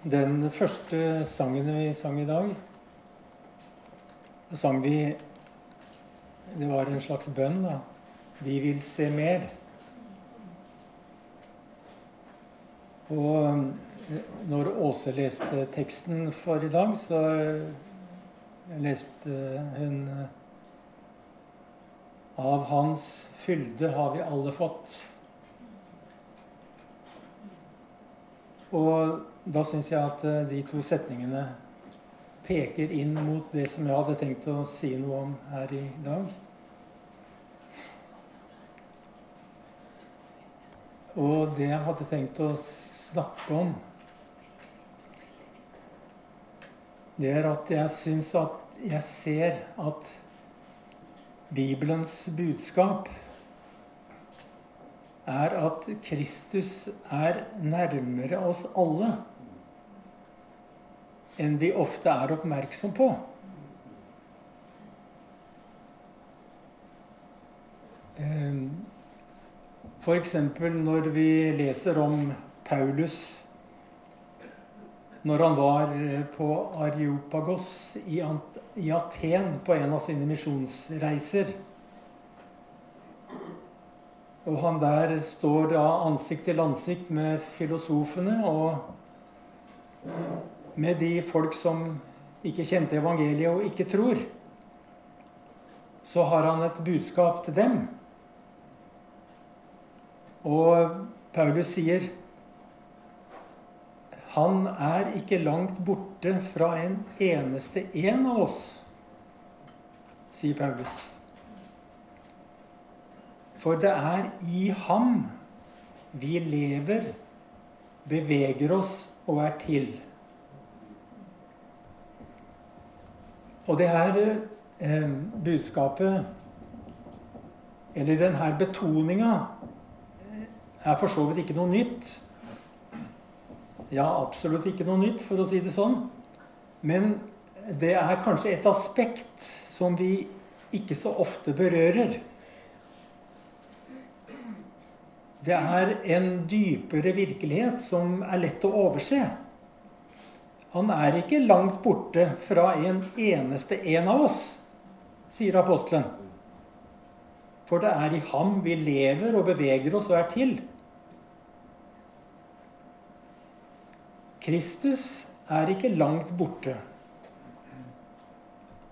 Den første sangen vi sang i dag, sang vi Det var en slags bønn, da. Vi vil se mer. Og eh, når Åse leste teksten for i dag, så leste hun eh, Av Hans fylde har vi alle fått. Og da syns jeg at eh, de to setningene peker inn mot det som jeg hadde tenkt å si noe om her i dag. Og det jeg hadde tenkt å snakke om, det er at jeg syns at jeg ser at Bibelens budskap er at Kristus er nærmere oss alle enn vi ofte er oppmerksom på. F.eks. når vi leser om Paulus når han var på Areopagos i Aten på en av sine misjonsreiser. Og han der står da ansikt til ansikt med filosofene og med de folk som ikke kjente evangeliet og ikke tror. Så har han et budskap til dem. Og Paulus sier han er ikke langt borte fra en eneste en av oss, sier Paulus. For det er i ham vi lever, beveger oss og er til. Og det her eh, budskapet, eller denne betoninga, er for så vidt ikke noe nytt. Ja, absolutt ikke noe nytt, for å si det sånn. Men det er kanskje et aspekt som vi ikke så ofte berører. Det er en dypere virkelighet som er lett å overse. Han er ikke langt borte fra en eneste en av oss, sier apostelen. For det er i ham vi lever og beveger oss og er til. Kristus er ikke langt borte.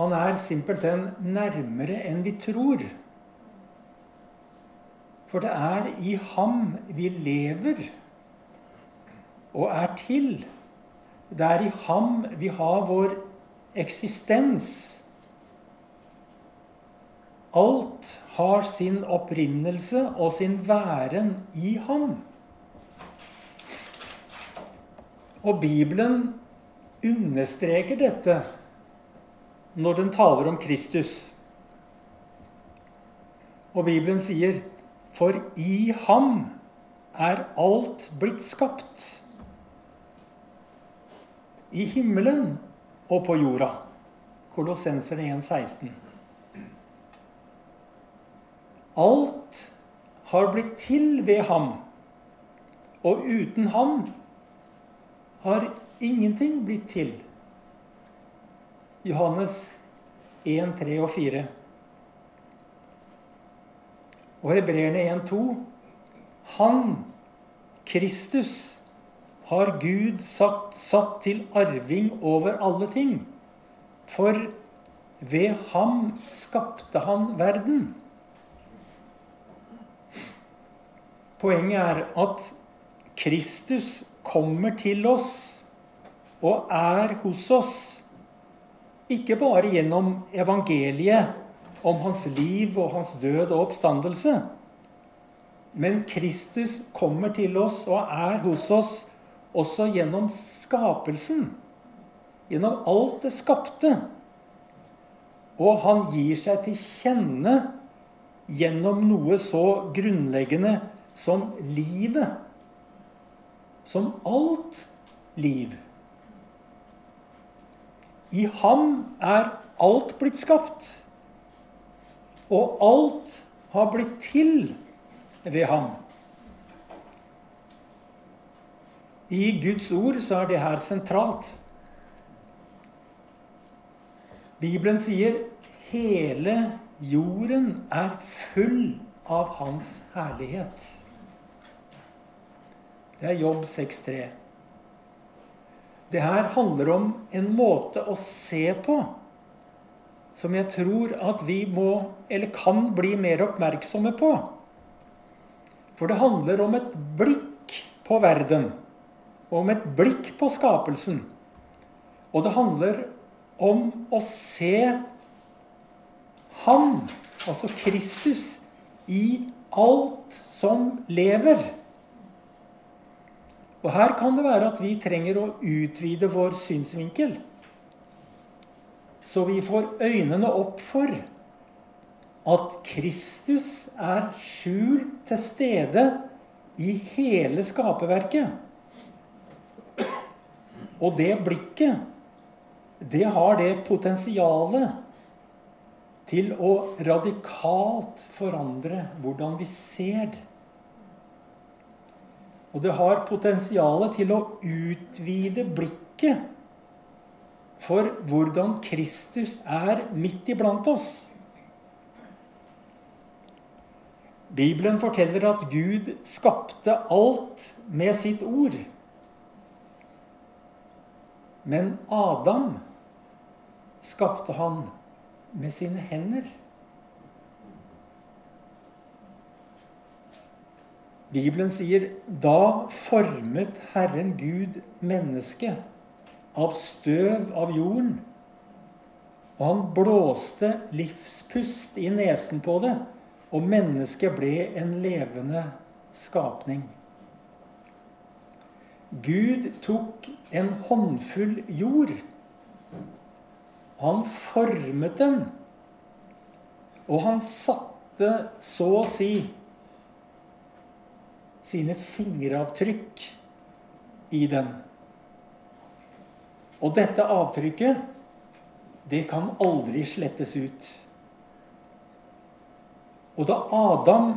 Han er simpelthen nærmere enn vi tror. For det er i ham vi lever og er til. Det er i ham vi har vår eksistens. Alt har sin opprinnelse og sin væren i ham. Og Bibelen understreker dette når den taler om Kristus. Og Bibelen sier, 'For i ham er alt blitt skapt'. I himmelen og på jorda. Kolossenserne 1,16. Alt har blitt til ved ham, og uten ham har ingenting blitt til. Johannes 1, 3 og 4. Og hebreerne 1, 2. Han, Kristus, har Gud satt, satt til arving over alle ting. For ved ham skapte han verden. Poenget er at Kristus kommer til oss og er hos oss. Ikke bare gjennom evangeliet om hans liv og hans død og oppstandelse. Men Kristus kommer til oss og er hos oss også gjennom skapelsen. Gjennom alt det skapte. Og han gir seg til kjenne gjennom noe så grunnleggende som livet som alt liv. I ham er alt blitt skapt, og alt har blitt til ved ham. I Guds ord så er det her sentralt. Bibelen sier hele jorden er full av Hans herlighet. Det er Jobb 6,3. Det her handler om en måte å se på som jeg tror at vi må, eller kan bli mer oppmerksomme på. For det handler om et blikk på verden, og om et blikk på skapelsen. Og det handler om å se Han, altså Kristus, i alt som lever. Og her kan det være at vi trenger å utvide vår synsvinkel. Så vi får øynene opp for at Kristus er skjult til stede i hele skaperverket. Og det blikket, det har det potensialet til å radikalt forandre hvordan vi ser. Og det har potensialet til å utvide blikket for hvordan Kristus er midt iblant oss. Bibelen forteller at Gud skapte alt med sitt ord. Men Adam skapte han med sine hender. Bibelen sier da formet Herren Gud mennesket av støv av jorden. Og han blåste livspust i nesen på det og mennesket ble en levende skapning. Gud tok en håndfull jord. Han formet den. Og han satte så å si sine fingeravtrykk i den. Og dette avtrykket, det kan aldri slettes ut. Og da Adam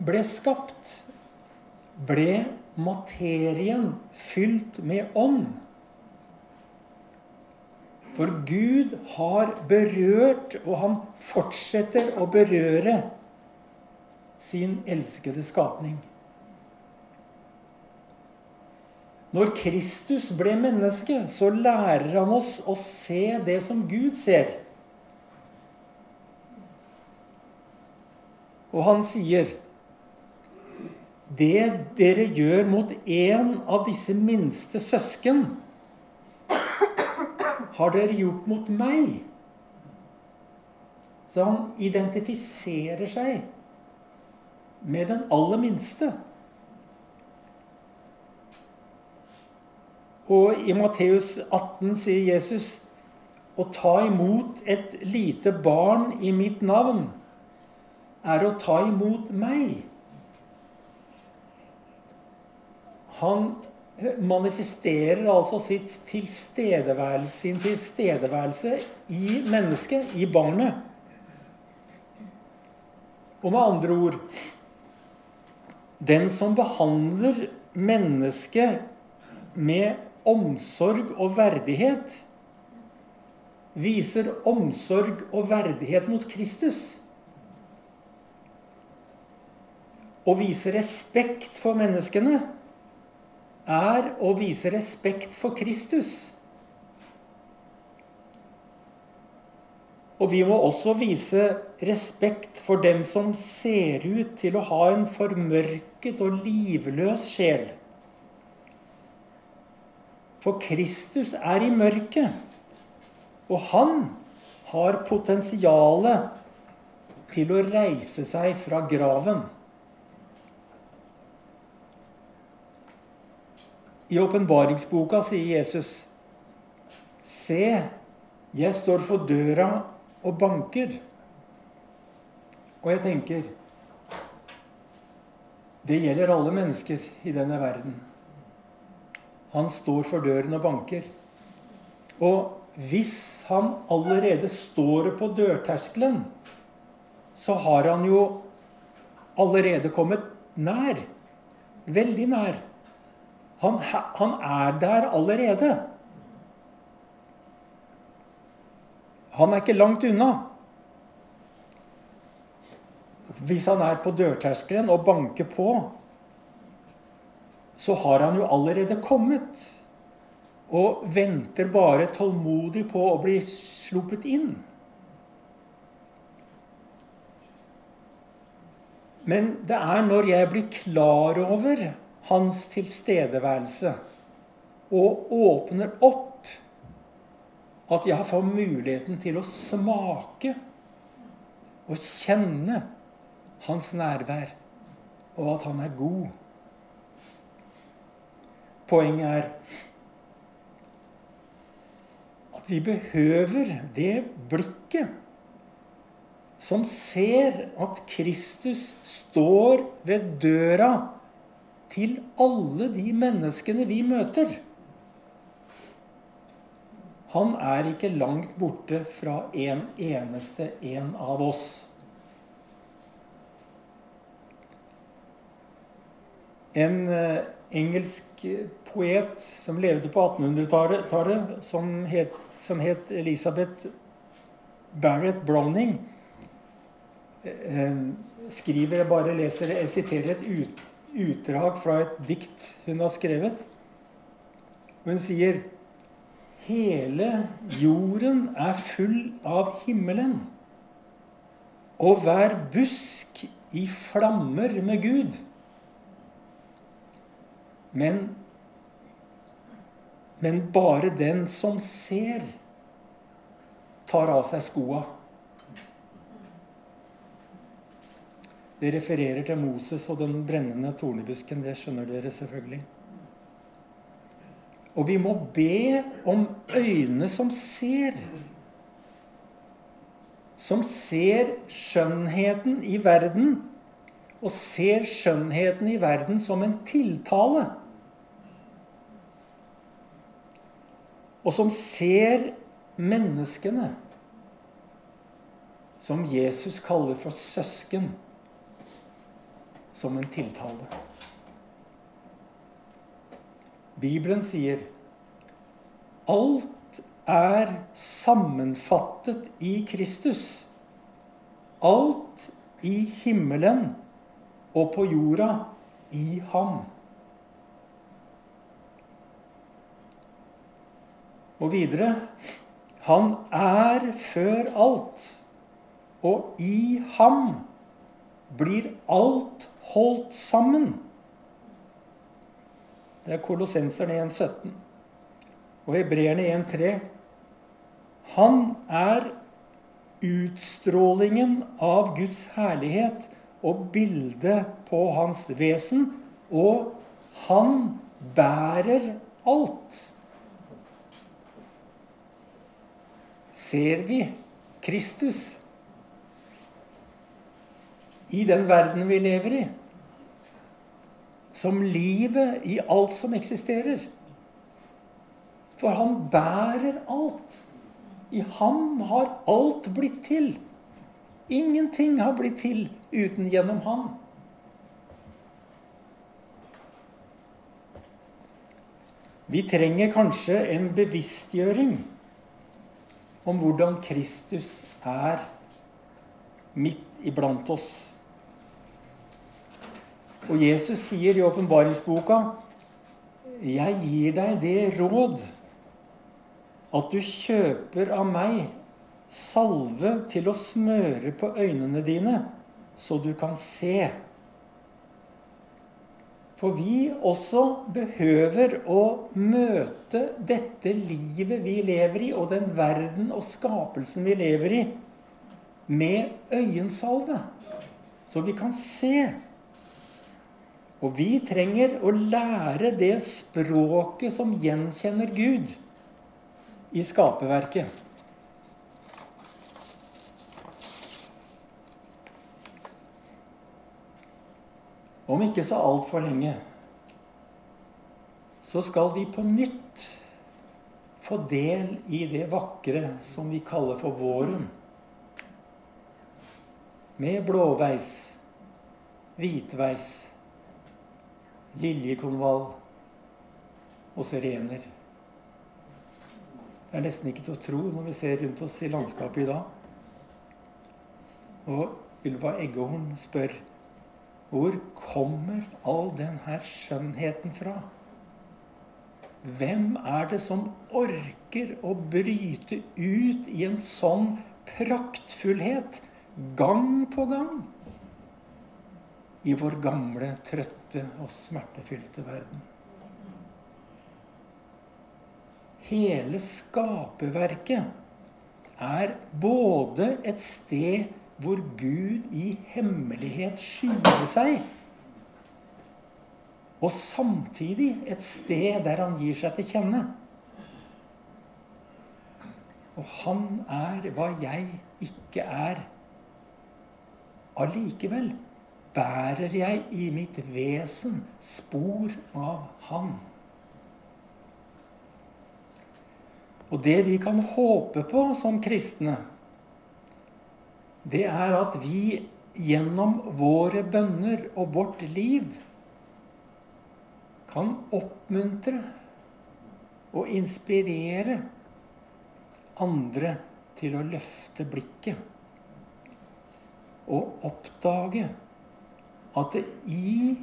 ble skapt, ble materien fylt med ånd. For Gud har berørt, og han fortsetter å berøre, sin elskede skapning. Når Kristus ble menneske, så lærer han oss å se det som Gud ser. Og han sier Det dere gjør mot en av disse minste søsken, har dere gjort mot meg. Så han identifiserer seg med den aller minste. Og i Matteus 18 sier Jesus å ta imot et lite barn i mitt navn er å ta imot meg. Han manifesterer altså sitt tilstedeværelse, sin tilstedeværelse i mennesket, i barnet. Og med andre ord Den som behandler mennesket med omsorg og verdighet, viser omsorg og verdighet mot Kristus. Og viser respekt for menneskene er å vise respekt for Kristus. Og vi må også vise respekt for dem som ser ut til å ha en formørket og livløs sjel. For Kristus er i mørket, og han har potensialet til å reise seg fra graven. I åpenbaringsboka sier Jesus, 'Se, jeg står for døra og banker.' Og jeg tenker Det gjelder alle mennesker i denne verden. Han står for døren og banker. Og hvis han allerede står på dørterskelen, så har han jo allerede kommet nær. Veldig nær. Han, han er der allerede. Han er ikke langt unna. Hvis han er på dørterskelen og banker på, så har han jo allerede kommet. Og venter bare tålmodig på å bli sluppet inn. Men det er når jeg blir klar over hans tilstedeværelse og åpner opp, at jeg får muligheten til å smake og kjenne hans nærvær, og at han er god. Poenget er at vi behøver det blikket som ser at Kristus står ved døra til alle de menneskene vi møter. Han er ikke langt borte fra en eneste en av oss. En uh, engelsk poet som levde på 1800-tallet, som, som, het Elisabeth Barrett Browning, Eh, skriver Jeg bare leser, jeg siterer et ut, utdrag fra et dikt hun har skrevet. Hun sier Hele jorden er full av himmelen, og hver busk i flammer med Gud. Men, men bare den som ser, tar av seg skoa. Det refererer til Moses og den brennende tornebusken. Det skjønner dere selvfølgelig. Og vi må be om øyne som ser. Som ser skjønnheten i verden, og ser skjønnheten i verden som en tiltale. Og som ser menneskene som Jesus kaller for søsken som en tiltale. Bibelen sier alt er sammenfattet i Kristus. Alt i himmelen og på jorda i ham. Og videre Han er før alt, og i ham blir alt holdt sammen. Det er Kolossenserne 1,17 og Hebreerne 1,3. Han er utstrålingen av Guds herlighet og bildet på hans vesen, og han bærer alt. Ser vi Kristus i den verden vi lever i? Som livet i alt som eksisterer. For han bærer alt. I ham har alt blitt til. Ingenting har blitt til uten gjennom ham. Vi trenger kanskje en bevisstgjøring om hvordan Kristus er midt iblant oss. Og Jesus sier i åpenbaringsboka Jeg gir deg det råd at du kjøper av meg salve til å smøre på øynene dine, så du kan se. For vi også behøver å møte dette livet vi lever i, og den verden og skapelsen vi lever i, med øyensalve. Så vi kan se. Og vi trenger å lære det språket som gjenkjenner Gud i skaperverket. Om ikke så altfor lenge så skal vi på nytt få del i det vakre som vi kaller for våren. Med blåveis, hvitveis liljekonvall, og sirener. Det er nesten ikke til å tro når vi ser rundt oss i landskapet i dag. Og Ylva Eggehorn spør hvor kommer all denne skjønnheten fra? Hvem er det som orker å bryte ut i en sånn praktfullhet gang på gang i vår gamle, trøtte og smertefylte verden? hele skaperverket er både et sted hvor Gud i hemmelighet skjuler seg, og samtidig et sted der han gir seg til kjenne. Og han er hva jeg ikke er. Allikevel bærer jeg i mitt vesen spor av Han. Og det vi kan håpe på som kristne, det er at vi gjennom våre bønner og vårt liv kan oppmuntre og inspirere andre til å løfte blikket og oppdage at det i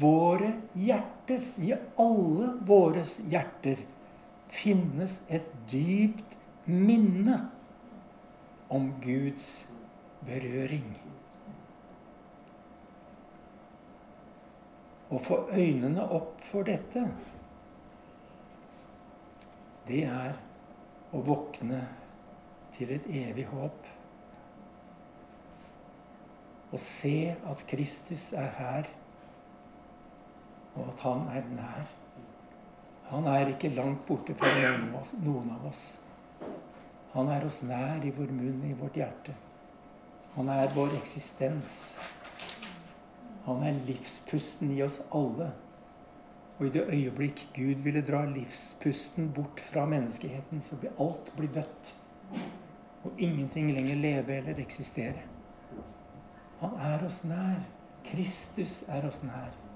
våre hjerter, i alle våres hjerter, finnes et dypt minne om Guds berøring. Å få øynene opp for dette, det er å våkne til et evig håp. Å se at Kristus er her, og at han er nær. Han er ikke langt borte fra noen av, oss. Han er oss nær i vår munn, i vårt hjerte. Han er vår eksistens. Han er livspusten i oss alle. Og i det øyeblikk Gud ville dra livspusten bort fra menneskeheten, så vil alt bli dødt. Og ingenting lenger leve eller eksistere. Han er oss nær. Kristus er oss nær.